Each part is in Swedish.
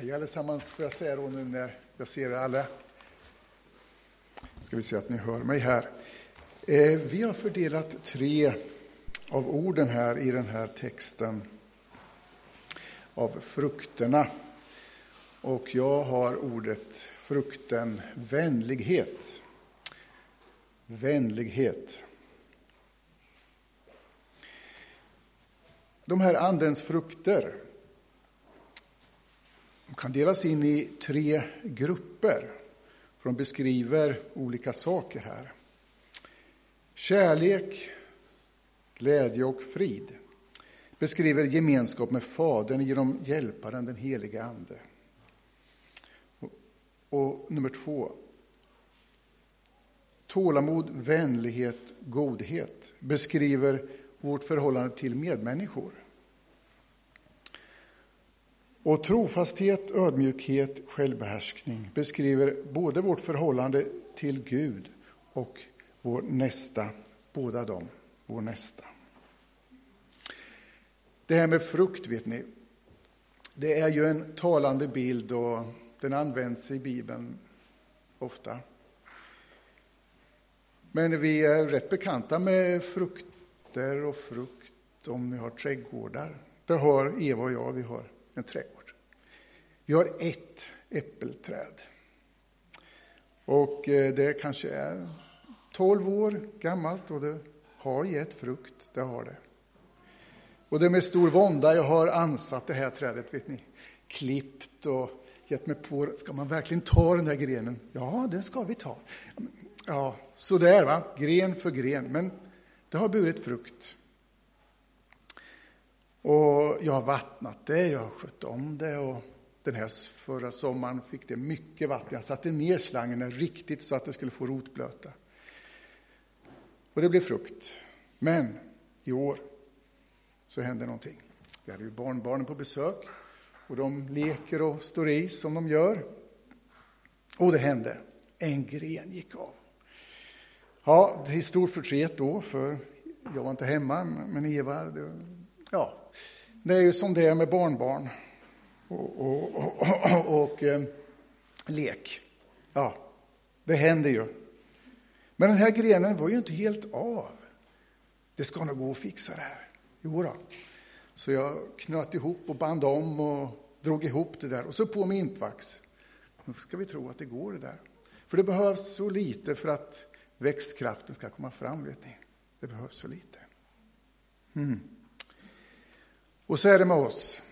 Hej allesammans, får jag säga då nu när jag ser er alla. Ska vi se att ni hör mig här. Eh, vi har fördelat tre av orden här i den här texten av frukterna. Och jag har ordet frukten vänlighet. Vänlighet. De här andens frukter kan delas in i tre grupper, för de beskriver olika saker här. Kärlek, glädje och frid beskriver gemenskap med Fadern genom Hjälparen, den helige Ande. Och, och nummer två, tålamod, vänlighet, godhet beskriver vårt förhållande till medmänniskor. Och trofasthet, ödmjukhet, självbehärskning beskriver både vårt förhållande till Gud och vår nästa, båda dem, vår nästa. Det här med frukt, vet ni, det är ju en talande bild och den används i Bibeln ofta. Men vi är rätt bekanta med frukter och frukt om vi har trädgårdar. Det har Eva och jag, vi har en trädgård. Vi har ett äppelträd. Och eh, det kanske är 12 år gammalt och det har gett frukt, det har det. Och det är med stor vånda jag har ansatt det här trädet, vet ni. Klippt och gett mig på, ska man verkligen ta den där grenen? Ja, den ska vi ta. Ja, sådär va, gren för gren, men det har burit frukt. Och jag har vattnat det, jag har skött om det och den här förra sommaren fick det mycket vatten. Jag satte ner slangen riktigt så att det skulle få rotblöta. Och det blev frukt. Men i år så hände någonting. Vi hade ju barnbarnen på besök och de leker och står i som de gör. Och det hände. En gren gick av. Ja, det är stor förtret då, för jag var inte hemma, men Eva, ja, det är ju som det är med barnbarn och, och, och, och, och eh, lek. Ja, det händer ju. Men den här grenen var ju inte helt av. Det ska nog gå att fixa det här. Jo då. Så jag knöt ihop och band om och drog ihop det där och så på med impvax. Nu ska vi tro att det går det där. För det behövs så lite för att växtkraften ska komma fram, vet ni. Det behövs så lite. Mm. Och så är det med oss.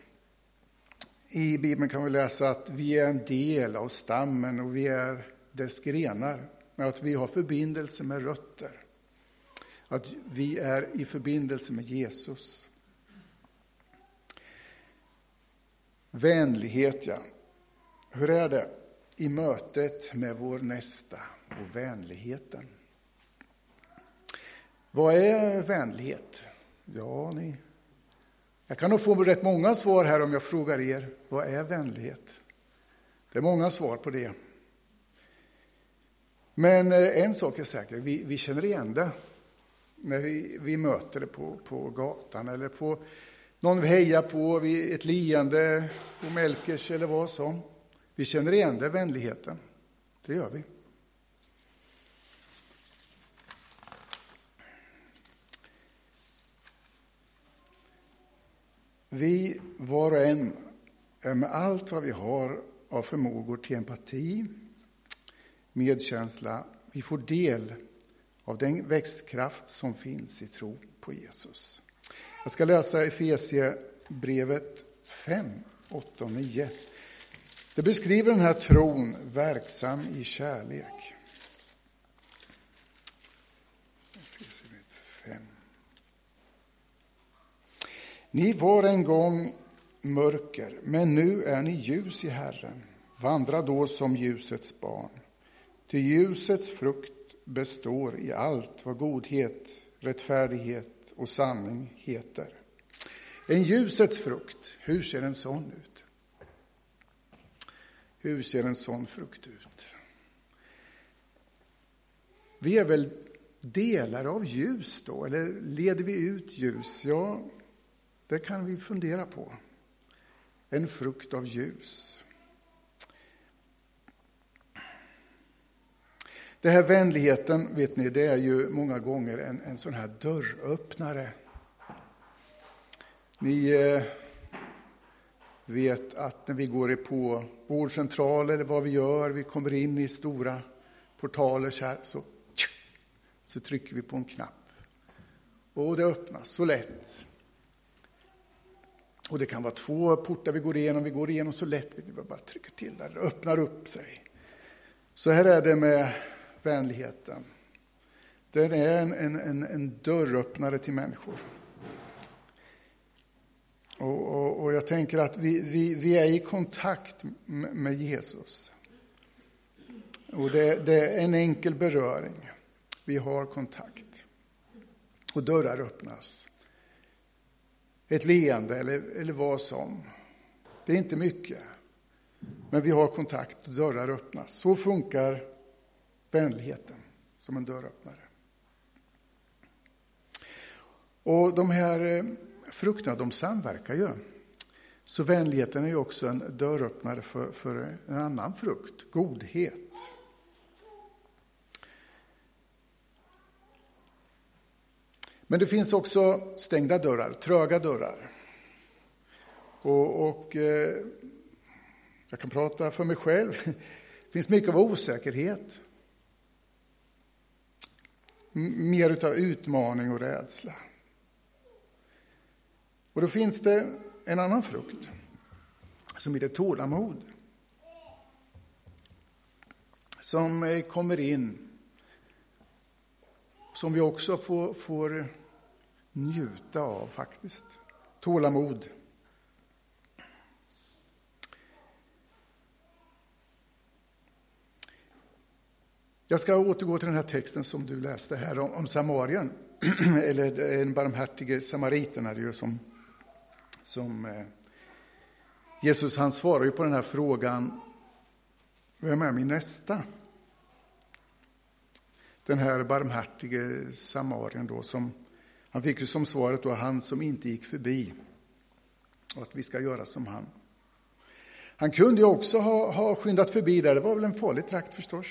I Bibeln kan vi läsa att vi är en del av stammen och vi är dess grenar. Men att vi har förbindelse med rötter. Att vi är i förbindelse med Jesus. Vänlighet, ja. Hur är det i mötet med vår nästa och vänligheten? Vad är vänlighet? Ja, ni jag kan nog få rätt många svar här om jag frågar er, vad är vänlighet? Det är många svar på det. Men eh, en sak är säker, vi, vi känner igen det när vi, vi möter det på, på gatan eller på någon vi hejar på, vid ett leende på Melkers eller vad som. Vi känner igen det, vänligheten. Det gör vi. Vi, var och en, är med allt vad vi har av förmågor till empati, medkänsla, vi får del av den växtkraft som finns i tro på Jesus. Jag ska läsa Efesiebrevet 5, 8 och 9. Det beskriver den här tron verksam i kärlek. Ni var en gång mörker, men nu är ni ljus i Herren. Vandra då som ljusets barn. Ty ljusets frukt består i allt vad godhet, rättfärdighet och sanning heter. En ljusets frukt, hur ser en sån ut? Hur ser en sån frukt ut? Vi är väl delar av ljus då, eller leder vi ut ljus? Ja, det kan vi fundera på. En frukt av ljus. Det här vänligheten, vet ni, det är ju många gånger en, en sån här dörröppnare. Ni eh, vet att när vi går på vårdcentral eller vad vi gör, vi kommer in i stora portaler så här, så, så trycker vi på en knapp. Och det öppnas så lätt. Och det kan vara två portar vi går igenom, vi går igenom så lätt, vi bara trycker till där, det öppnar upp sig. Så här är det med vänligheten. Den är en, en, en, en dörröppnare till människor. Och, och, och, jag tänker att vi, vi, vi är i kontakt med Jesus. Och det, det, är en enkel beröring. Vi har kontakt. Och dörrar öppnas. Ett leende eller, eller vad som. Det är inte mycket. Men vi har kontakt och dörrar öppnas. Så funkar vänligheten som en dörröppnare. Och de här eh, frukterna, de samverkar ju. Så vänligheten är ju också en dörröppnare för, för en annan frukt, godhet. Men det finns också stängda dörrar, tröga dörrar. Och, och eh, jag kan prata för mig själv. Det finns mycket av osäkerhet. Mer utav utmaning och rädsla. Och då finns det en annan frukt som heter tålamod. Som eh, kommer in, som vi också får, får njuta av faktiskt. Tålamod. Jag ska återgå till den här texten som du läste här om, om Samarien, eller eh, den barmhärtige samariten är det ju som, som eh, Jesus han svarar ju på den här frågan, vem är min nästa? Den här barmhärtige samarien då som, han fick ju som svaret då, han som inte gick förbi, och att vi ska göra som han. Han kunde ju också ha, ha skyndat förbi där, det var väl en farlig trakt förstås.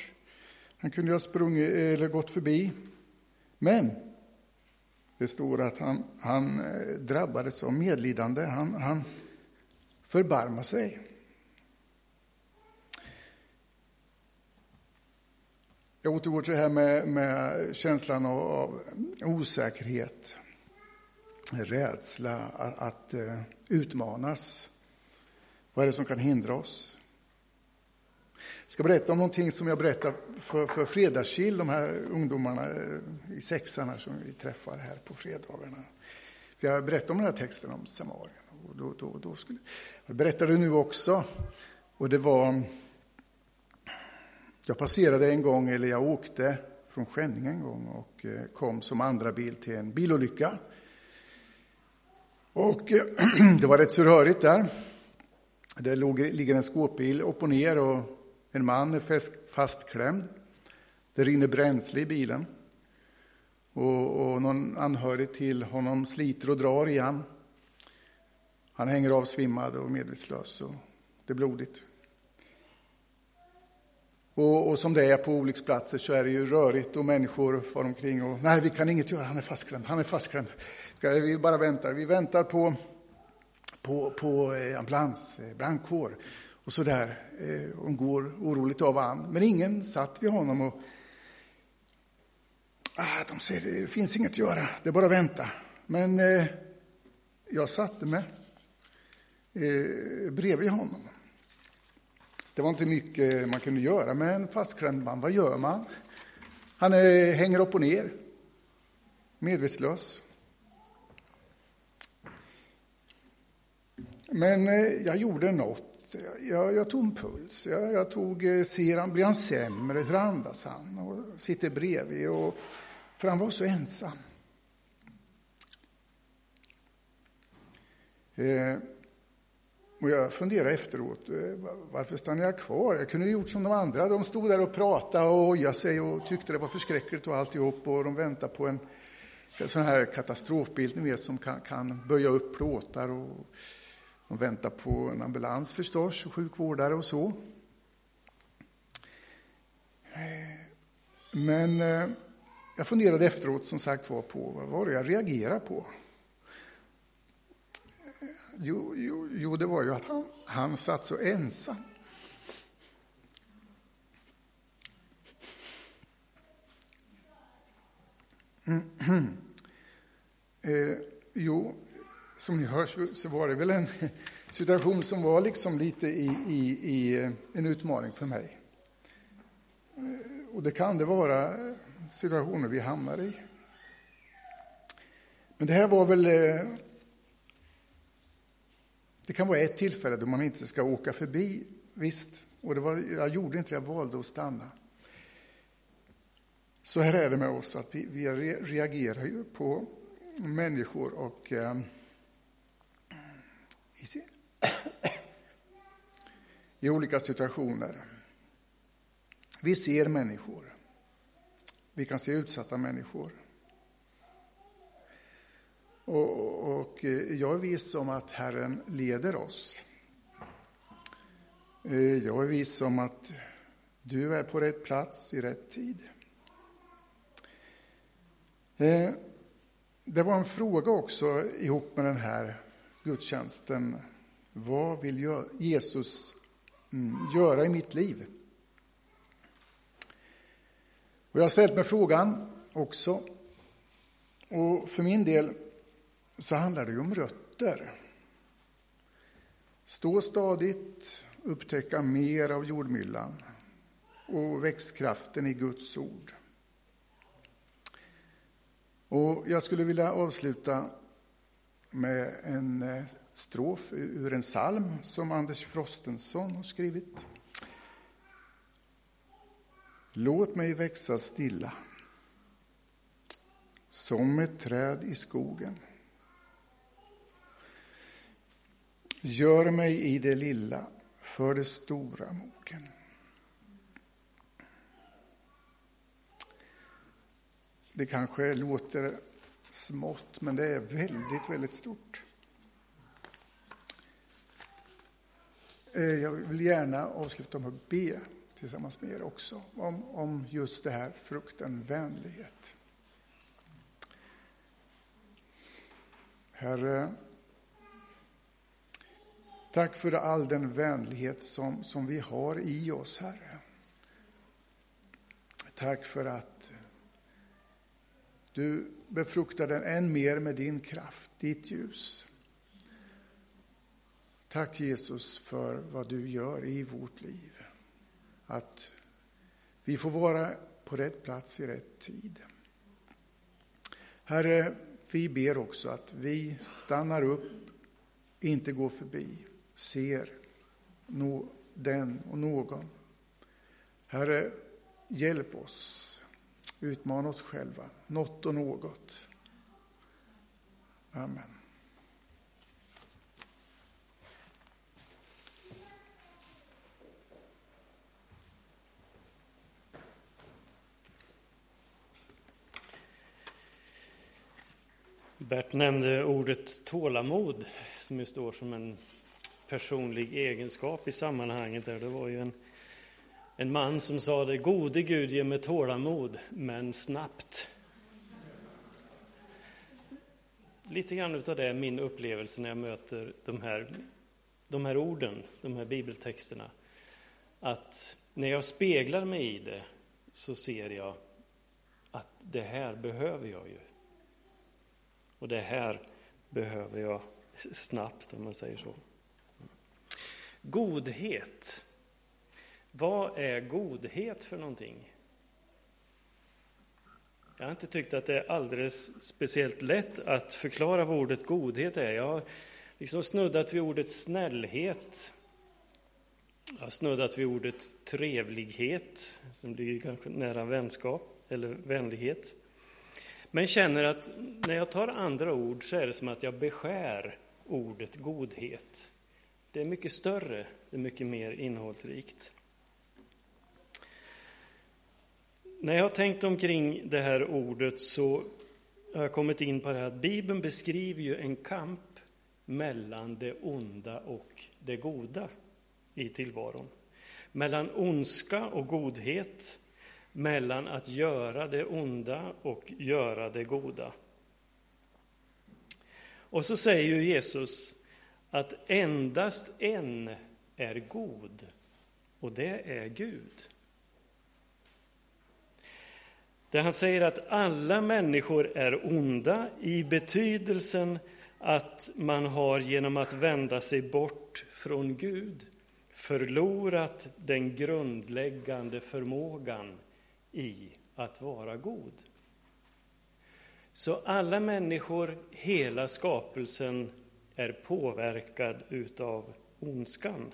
Han kunde ju ha sprungit eller gått förbi. Men det står att han, han eh, drabbades av medlidande. Han, han förbarmade sig. Jag återgår till det här med, med känslan av, av, osäkerhet, rädsla, att, att uh, utmanas. Vad är det som kan hindra oss? Jag ska berätta om någonting som jag berättade för, för Fredagskill, de här ungdomarna eh, i sexan som vi träffar här på fredagarna. Jag berättade om den här texten om Samarien. Och då, då, då skulle, jag berättade nu också. Och det var... Jag passerade en gång, eller jag åkte från Skänninge en gång och eh, kom som andra bil till en bilolycka. Och eh, det var rätt så rörigt där. Det låg, ligger en skåpbil upp och ner och en man är fastklämd. Det rinner bränsle i bilen. Och, och någon anhörig till honom sliter och drar i han. Han hänger avsvimmad och medvetslös och det är blodigt. Och, och, som det är på olycksplatser så är det ju rörigt och människor far omkring och nej, vi kan inget göra, han är fastklämd, han är fastklämd. Vi bara väntar, vi väntar på, på, på eh, ambulans, eh, brandkår. Och så där, eh, hon går oroligt av an. Men ingen satt vid honom och ah, de säger det finns inget att göra, det är bara att vänta. Men eh, jag satte mig eh, bredvid honom. Det var inte mycket man kunde göra med en fastklämd man. Vad gör man? Han är, hänger upp och ner, medvetslös. Men eh, jag gjorde något jag, jag tog en puls. Jag, jag tog, eh, ser han, blir han sämre? Hur andas han? Och sitter bredvid. Och, för han var så ensam. Eh, och jag funderade efteråt, eh, varför stannade jag kvar? Jag kunde ha gjort som de andra. De stod där och pratade och ojade sig och tyckte det var förskräckligt och alltihop. Och de väntade på en, en sån här katastrofbild, ni vet, som kan, kan böja upp plåtar och de väntade på en ambulans förstås, och sjukvårdare och så. Eh, men eh, jag funderade efteråt som sagt var på vad var det jag reagerade på. Jo, jo, jo, det var ju att han, han satt så ensam. Mm. Eh, jo, som ni hör så var det väl en situation som var liksom lite i, i, i eh, en utmaning för mig. Eh, och det kan det vara eh, situationer vi hamnar i. Men det här var väl... Eh, det kan vara ett tillfälle då man inte ska åka förbi, visst. Och det var, jag gjorde inte det, jag valde att stanna. Så här är det med oss, att vi, vi reagerar ju på människor och eh, i, i olika situationer. Vi ser människor. Vi kan se utsatta människor. Och, och eh, jag är viss om att Herren leder oss. Eh, jag är viss om att du är på rätt plats i rätt tid. Eh, det var en fråga också ihop med den här gudstjänsten. Vad vill Jesus mm, göra i mitt liv? Och jag har ställt mig frågan också. Och för min del så handlar det ju om rötter. Stå stadigt, upptäcka mer av jordmyllan och växtkraften i Guds ord. Och jag skulle vilja avsluta med en eh, strof ur en psalm som Anders Frostenson har skrivit. Låt mig växa stilla som ett träd i skogen. Gör mig i det lilla för det stora mogen. Det kanske låter smått, men det är väldigt, väldigt stort. Eh, jag vill gärna avsluta med att be tillsammans med er också om, om just det här frukten vänlighet. Herre, tack för all den vänlighet som, som vi har i oss, Herre. Tack för att du befruktar den än mer med din kraft, ditt ljus. Tack Jesus för vad du gör i vårt liv. Att vi får vara på rätt plats i rätt tid. Herre, vi ber också att vi stannar upp, inte går förbi, ser den och någon. Herre, hjälp oss Utmana oss själva, något och något. Amen. Bert nämnde ordet tålamod som ju står som en personlig egenskap i sammanhanget. Där. Det var ju en en man som sa det, gode Gud ge mig tålamod, men snabbt. Lite grann av det är min upplevelse när jag möter de här, de här orden, de här bibeltexterna. Att när jag speglar mig i det så ser jag att det här behöver jag ju. Och det här behöver jag snabbt, om man säger så. Godhet vad är godhet för någonting? Jag har inte tyckt att det är alldeles speciellt lätt att förklara vad ordet godhet är. Jag har liksom snuddat vid ordet snällhet. Jag har snuddat vid ordet trevlighet, som ligger kanske nära vänskap eller vänlighet. Men känner att när jag tar andra ord så är det som att jag beskär ordet godhet. Det är mycket större, det är mycket mer innehållsrikt. När jag har tänkt omkring det här ordet så har jag kommit in på det här att Bibeln beskriver ju en kamp mellan det onda och det goda i tillvaron. Mellan ondska och godhet, mellan att göra det onda och göra det goda. Och så säger ju Jesus att endast en är god, och det är Gud. Där han säger att alla människor är onda i betydelsen att man har genom att vända sig bort från Gud förlorat den grundläggande förmågan i att vara god. Så alla människor, hela skapelsen, är påverkad utav ondskan.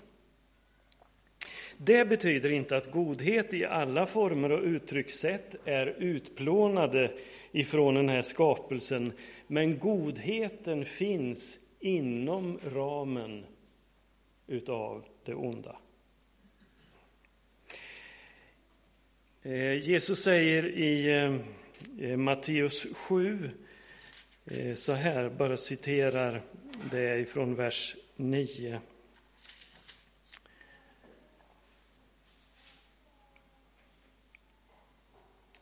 Det betyder inte att godhet i alla former och uttryckssätt är utplånade ifrån den här skapelsen, men godheten finns inom ramen utav det onda. Eh, Jesus säger i eh, Matteus 7 eh, så här, bara citerar det är ifrån vers 9.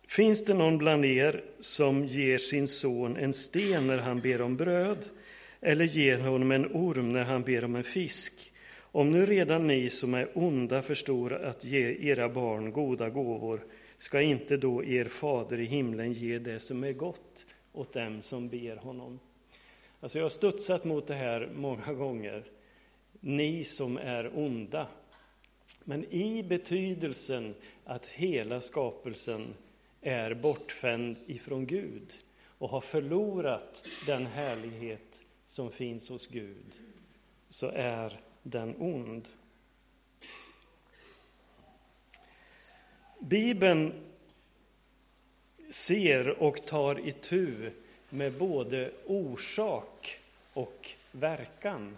Finns det någon bland er som ger sin son en sten när han ber om bröd eller ger honom en orm när han ber om en fisk? Om nu redan ni som är onda förstår att ge era barn goda gåvor, ska inte då er fader i himlen ge det som är gott åt dem som ber honom? Alltså jag har studsat mot det här många gånger. Ni som är onda. Men i betydelsen att hela skapelsen är bortfänd ifrån Gud och har förlorat den härlighet som finns hos Gud, så är den ond. Bibeln ser och tar itu med både orsak och verkan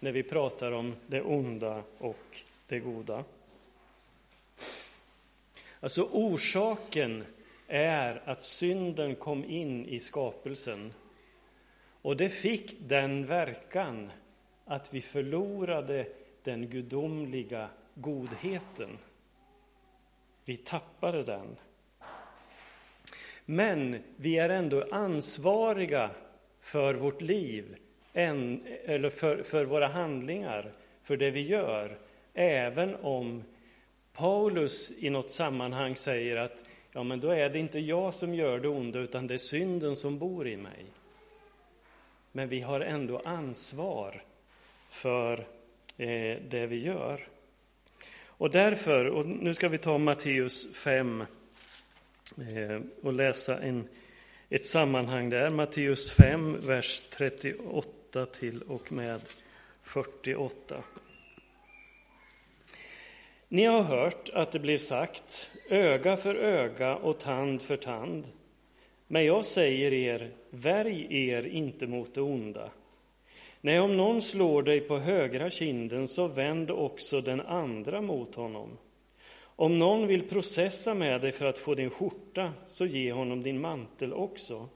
när vi pratar om det onda och det goda. Alltså orsaken är att synden kom in i skapelsen. Och det fick den verkan att vi förlorade den gudomliga godheten. Vi tappade den. Men vi är ändå ansvariga för vårt liv, eller för, för våra handlingar, för det vi gör, även om Paulus i något sammanhang säger att ja, men då är det inte jag som gör det onda, utan det är synden som bor i mig. Men vi har ändå ansvar för eh, det vi gör. Och därför, och nu ska vi ta Matteus 5 Eh, och läsa en, ett sammanhang där. Matteus 5, vers 38 till och med 48. Ni har hört att det blev sagt öga för öga och tand för tand. Men jag säger er, värj er inte mot det onda. Nej, om någon slår dig på högra kinden, så vänd också den andra mot honom. Om någon vill processa med dig för att få din skjorta, så ge honom din mantel också.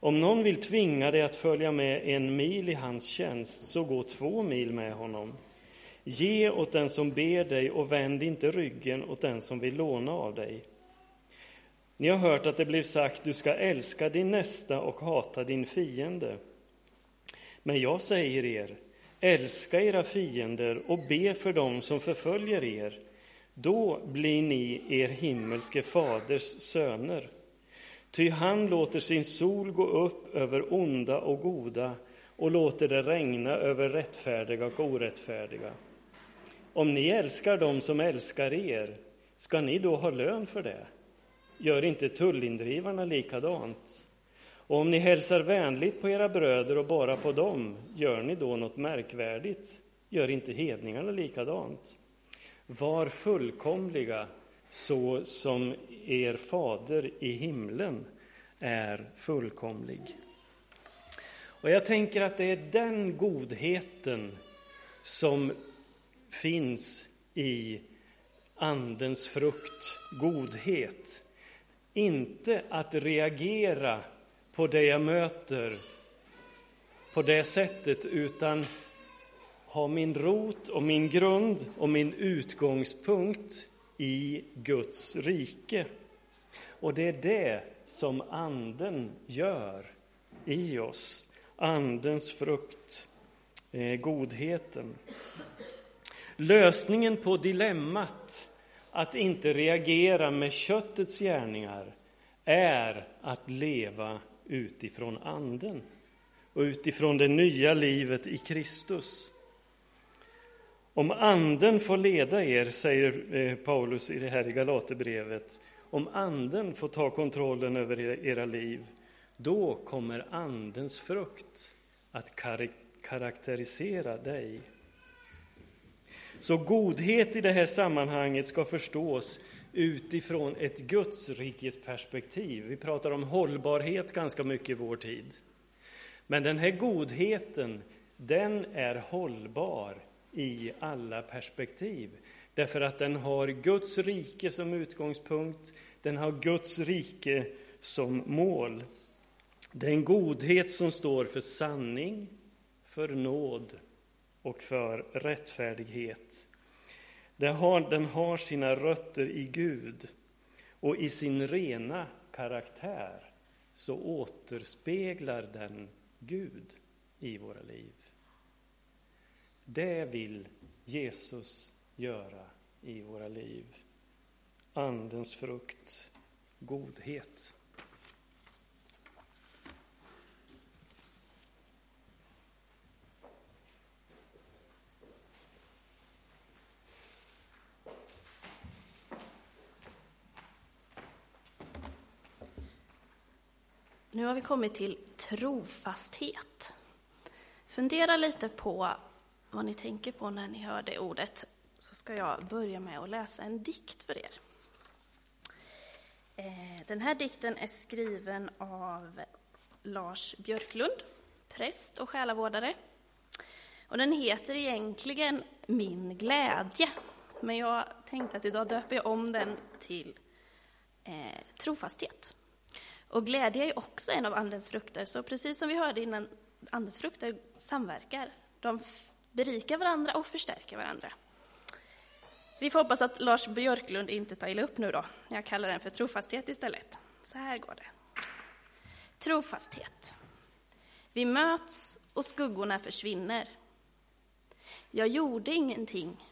Om någon vill tvinga dig att följa med en mil i hans tjänst, så gå två mil med honom. Ge åt den som ber dig och vänd inte ryggen åt den som vill låna av dig. Ni har hört att det blev sagt, du ska älska din nästa och hata din fiende. Men jag säger er, älska era fiender och be för dem som förföljer er. Då blir ni er himmelske faders söner. Ty han låter sin sol gå upp över onda och goda och låter det regna över rättfärdiga och orättfärdiga. Om ni älskar dem som älskar er, ska ni då ha lön för det? Gör inte tullindrivarna likadant? Och om ni hälsar vänligt på era bröder och bara på dem, gör ni då något märkvärdigt? Gör inte hedningarna likadant? Var fullkomliga så som er fader i himlen är fullkomlig. Och jag tänker att det är den godheten som finns i Andens frukt, godhet. Inte att reagera på det jag möter på det sättet, utan ha min rot och min grund och min utgångspunkt i Guds rike. Och det är det som Anden gör i oss. Andens frukt, eh, godheten. Lösningen på dilemmat att inte reagera med köttets gärningar är att leva utifrån Anden och utifrån det nya livet i Kristus. Om Anden får leda er, säger eh, Paulus i det här i Galaterbrevet, om Anden får ta kontrollen över era liv, då kommer Andens frukt att karaktärisera dig. Så godhet i det här sammanhanget ska förstås utifrån ett Gudsrikes perspektiv. Vi pratar om hållbarhet ganska mycket i vår tid. Men den här godheten, den är hållbar i alla perspektiv. Därför att den har Guds rike som utgångspunkt, den har Guds rike som mål. Det är en godhet som står för sanning, för nåd och för rättfärdighet. Den har, den har sina rötter i Gud och i sin rena karaktär så återspeglar den Gud i våra liv. Det vill Jesus göra i våra liv. Andens frukt, godhet. Nu har vi kommit till trofasthet. Fundera lite på vad ni tänker på när ni hör det ordet, så ska jag börja med att läsa en dikt för er. Eh, den här dikten är skriven av Lars Björklund, präst och själavårdare. Och den heter egentligen Min glädje, men jag tänkte att idag döper jag om den till eh, Trofasthet. Och glädje är också en av Andens frukter, så precis som vi hörde innan, Andens frukter samverkar. De berika varandra och förstärka varandra. Vi får hoppas att Lars Björklund inte tar illa upp nu då. Jag kallar den för trofasthet istället. Så här går det. Trofasthet. Vi möts och skuggorna försvinner. Jag gjorde ingenting,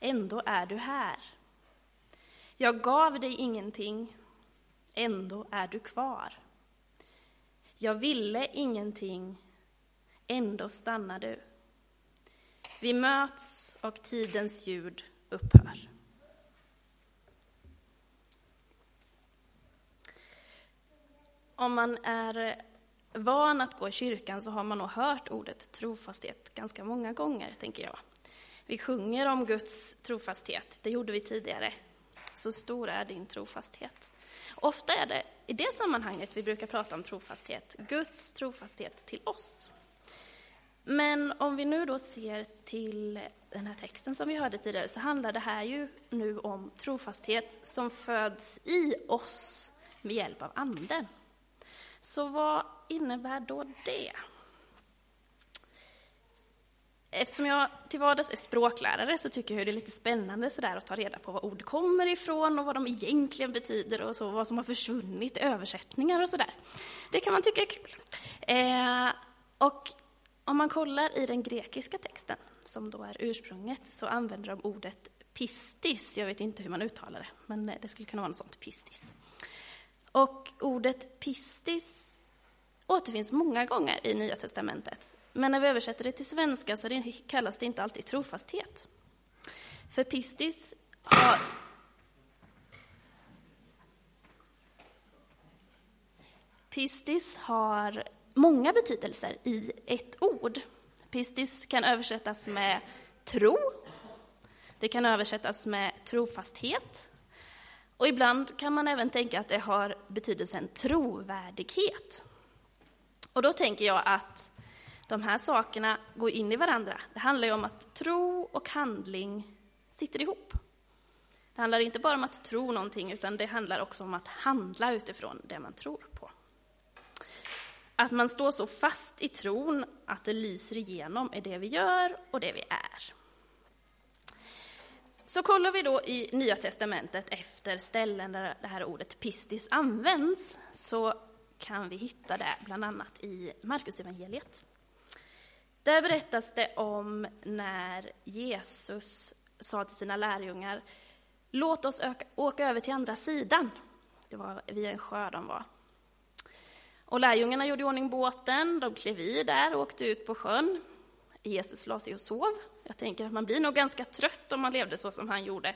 ändå är du här. Jag gav dig ingenting, ändå är du kvar. Jag ville ingenting, ändå stannar du. Vi möts och tidens ljud upphör. Om man är van att gå i kyrkan så har man nog hört ordet trofasthet ganska många gånger, tänker jag. Vi sjunger om Guds trofasthet, det gjorde vi tidigare. Så stor är din trofasthet. Ofta är det i det sammanhanget vi brukar prata om trofasthet, Guds trofasthet till oss. Men om vi nu då ser till den här texten som vi hörde tidigare, så handlar det här ju nu om trofasthet som föds i oss med hjälp av Anden. Så vad innebär då det? Eftersom jag till vardags är språklärare så tycker jag det är lite spännande sådär att ta reda på var ord kommer ifrån och vad de egentligen betyder och så, vad som har försvunnit i översättningar och sådär. Det kan man tycka är kul. Eh, och om man kollar i den grekiska texten, som då är ursprunget, så använder de ordet pistis. Jag vet inte hur man uttalar det, men det skulle kunna vara något sånt, pistis. Och ordet pistis återfinns många gånger i Nya testamentet. Men när vi översätter det till svenska så det kallas det inte alltid trofasthet. För pistis har Pistis har många betydelser i ett ord. Pistis kan översättas med tro, det kan översättas med trofasthet, och ibland kan man även tänka att det har betydelsen trovärdighet. Och då tänker jag att de här sakerna går in i varandra. Det handlar ju om att tro och handling sitter ihop. Det handlar inte bara om att tro någonting, utan det handlar också om att handla utifrån det man tror på. Att man står så fast i tron att det lyser igenom i det vi gör och det vi är. Så kollar vi då i Nya Testamentet efter ställen där det här ordet pistis används, så kan vi hitta det bland annat i Markus evangeliet. Där berättas det om när Jesus sa till sina lärjungar, låt oss öka, åka över till andra sidan. Det var vid en sjö de var. Och lärjungarna gjorde i ordning båten, de klev i där och åkte ut på sjön. Jesus la sig och sov. Jag tänker att man blir nog ganska trött om man levde så som han gjorde.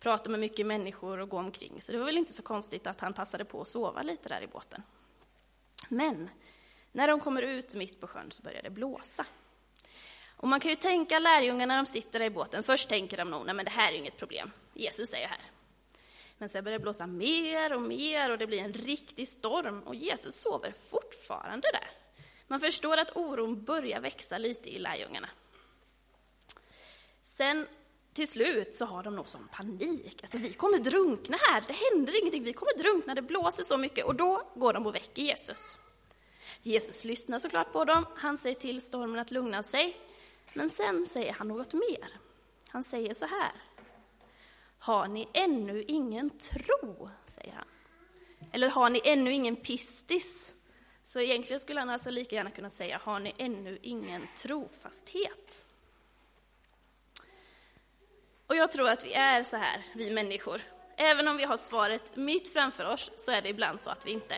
Prata med mycket människor och gå omkring. Så det var väl inte så konstigt att han passade på att sova lite där i båten. Men när de kommer ut mitt på sjön så börjar det blåsa. Och man kan ju tänka lärjungarna när de sitter där i båten, först tänker de nog, nej men det här är inget problem, Jesus är ju här. Men sen börjar det blåsa mer och mer och det blir en riktig storm och Jesus sover fortfarande där. Man förstår att oron börjar växa lite i lärjungarna. Sen till slut så har de nog som panik. Alltså vi kommer drunkna här, det händer ingenting, vi kommer drunkna, det blåser så mycket. Och då går de och väcker Jesus. Jesus lyssnar såklart på dem, han säger till stormen att lugna sig. Men sen säger han något mer. Han säger så här. Har ni ännu ingen tro? säger han. Eller har ni ännu ingen pistis? Så egentligen skulle han alltså lika gärna kunna säga, har ni ännu ingen trofasthet? Och jag tror att vi är så här, vi människor. Även om vi har svaret mitt framför oss, så är det ibland så att vi inte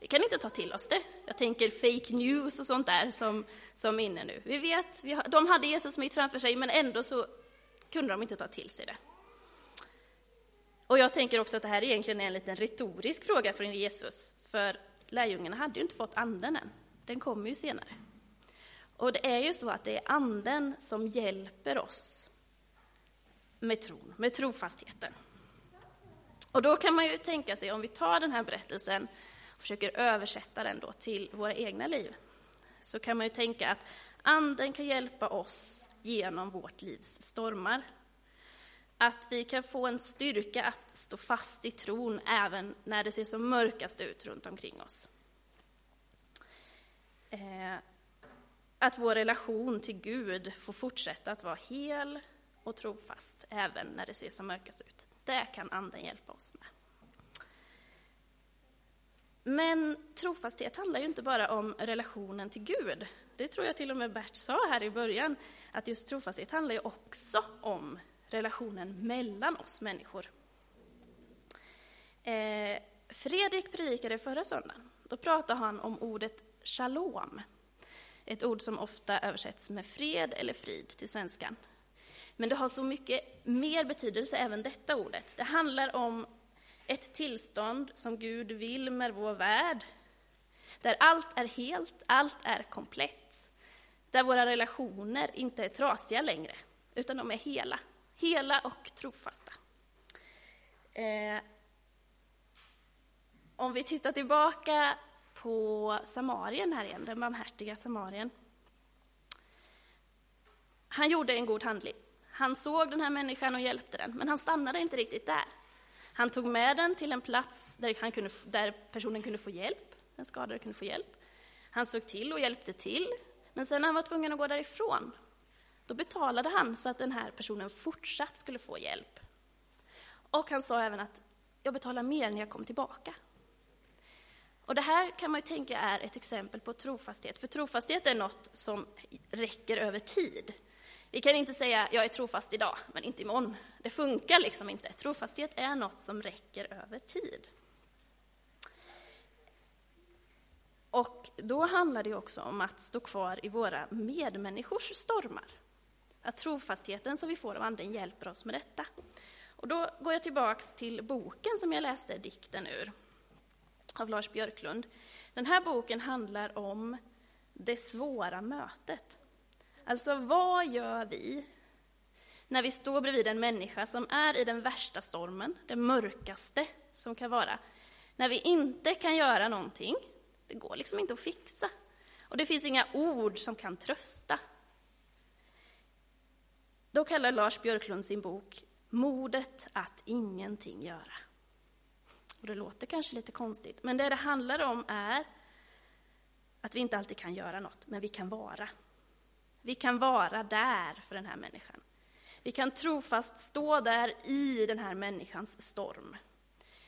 vi kan inte ta till oss det. Jag tänker fake news och sånt där som, som är inne nu. Vi vet, vi har, de hade Jesus mitt framför sig, men ändå så kunde de inte ta till sig det. Och jag tänker också att det här egentligen är en liten retorisk fråga från Jesus, för lärjungarna hade ju inte fått anden än. Den kommer ju senare. Och det är ju så att det är anden som hjälper oss med tron, med trofastheten. Och då kan man ju tänka sig, om vi tar den här berättelsen och försöker översätta den då till våra egna liv, så kan man ju tänka att anden kan hjälpa oss genom vårt livs stormar. Att vi kan få en styrka att stå fast i tron även när det ser som mörkast ut runt omkring oss. Eh, att vår relation till Gud får fortsätta att vara hel och trofast även när det ser som mörkast ut. Det kan Anden hjälpa oss med. Men trofasthet handlar ju inte bara om relationen till Gud. Det tror jag till och med Bert sa här i början, att just trofasthet handlar ju också om relationen mellan oss människor. Eh, Fredrik predikade förra söndagen. Då pratade han om ordet shalom. Ett ord som ofta översätts med fred eller frid till svenskan. Men det har så mycket mer betydelse, även detta ordet. Det handlar om ett tillstånd som Gud vill med vår värld, där allt är helt, allt är komplett, där våra relationer inte är trasiga längre, utan de är hela, hela och trofasta. Eh, om vi tittar tillbaka på Samarien här igen, den barmhärtiga Samarien. Han gjorde en god handling. Han såg den här människan och hjälpte den, men han stannade inte riktigt där. Han tog med den till en plats där, han kunde, där personen kunde få hjälp, den skadade kunde få hjälp. Han såg till och hjälpte till, men sen när han var tvungen att gå därifrån, då betalade han så att den här personen fortsatt skulle få hjälp. Och han sa även att jag betalar mer när jag kommer tillbaka. Och det här kan man ju tänka är ett exempel på trofasthet, för trofasthet är något som räcker över tid. Vi kan inte säga jag är trofast idag, men inte imorgon. Det funkar liksom inte. Trofasthet är något som räcker över tid. Och då handlar det också om att stå kvar i våra medmänniskors stormar. Att trofastheten som vi får av Anden hjälper oss med detta. Och då går jag tillbaks till boken som jag läste dikten ur, av Lars Björklund. Den här boken handlar om det svåra mötet. Alltså, vad gör vi när vi står bredvid en människa som är i den värsta stormen, det mörkaste som kan vara? När vi inte kan göra någonting, det går liksom inte att fixa. Och det finns inga ord som kan trösta. Då kallar Lars Björklund sin bok Modet att ingenting göra. Och det låter kanske lite konstigt, men det det handlar om är att vi inte alltid kan göra något, men vi kan vara. Vi kan vara där för den här människan. Vi kan trofast stå där i den här människans storm.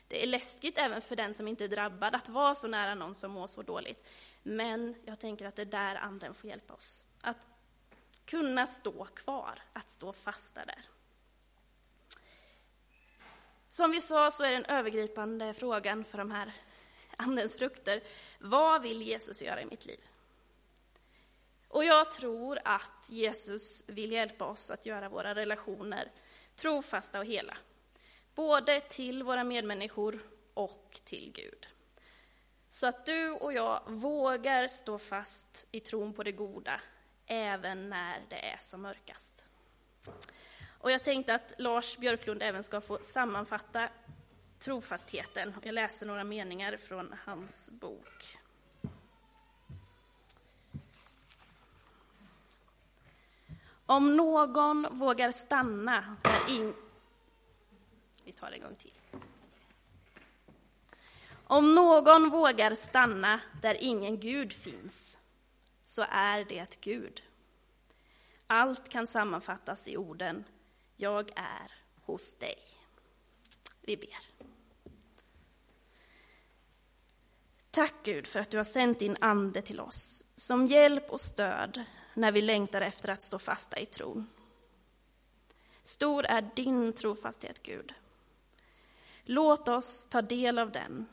Det är läskigt även för den som inte är drabbad att vara så nära någon som mår så dåligt. Men jag tänker att det är där anden får hjälpa oss. Att kunna stå kvar, att stå fasta där. Som vi sa så är den övergripande frågan för de här andens frukter, vad vill Jesus göra i mitt liv? Och jag tror att Jesus vill hjälpa oss att göra våra relationer trofasta och hela. Både till våra medmänniskor och till Gud. Så att du och jag vågar stå fast i tron på det goda, även när det är som mörkast. Och jag tänkte att Lars Björklund även ska få sammanfatta trofastheten. Jag läser några meningar från hans bok. Om någon vågar stanna där in... Vi tar det en gång till. Om någon vågar stanna där ingen Gud finns, så är det Gud. Allt kan sammanfattas i orden Jag är hos dig. Vi ber. Tack Gud för att du har sänt din Ande till oss som hjälp och stöd när vi längtar efter att stå fasta i tron. Stor är din trofasthet, Gud. Låt oss ta del av den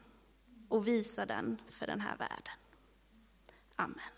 och visa den för den här världen. Amen.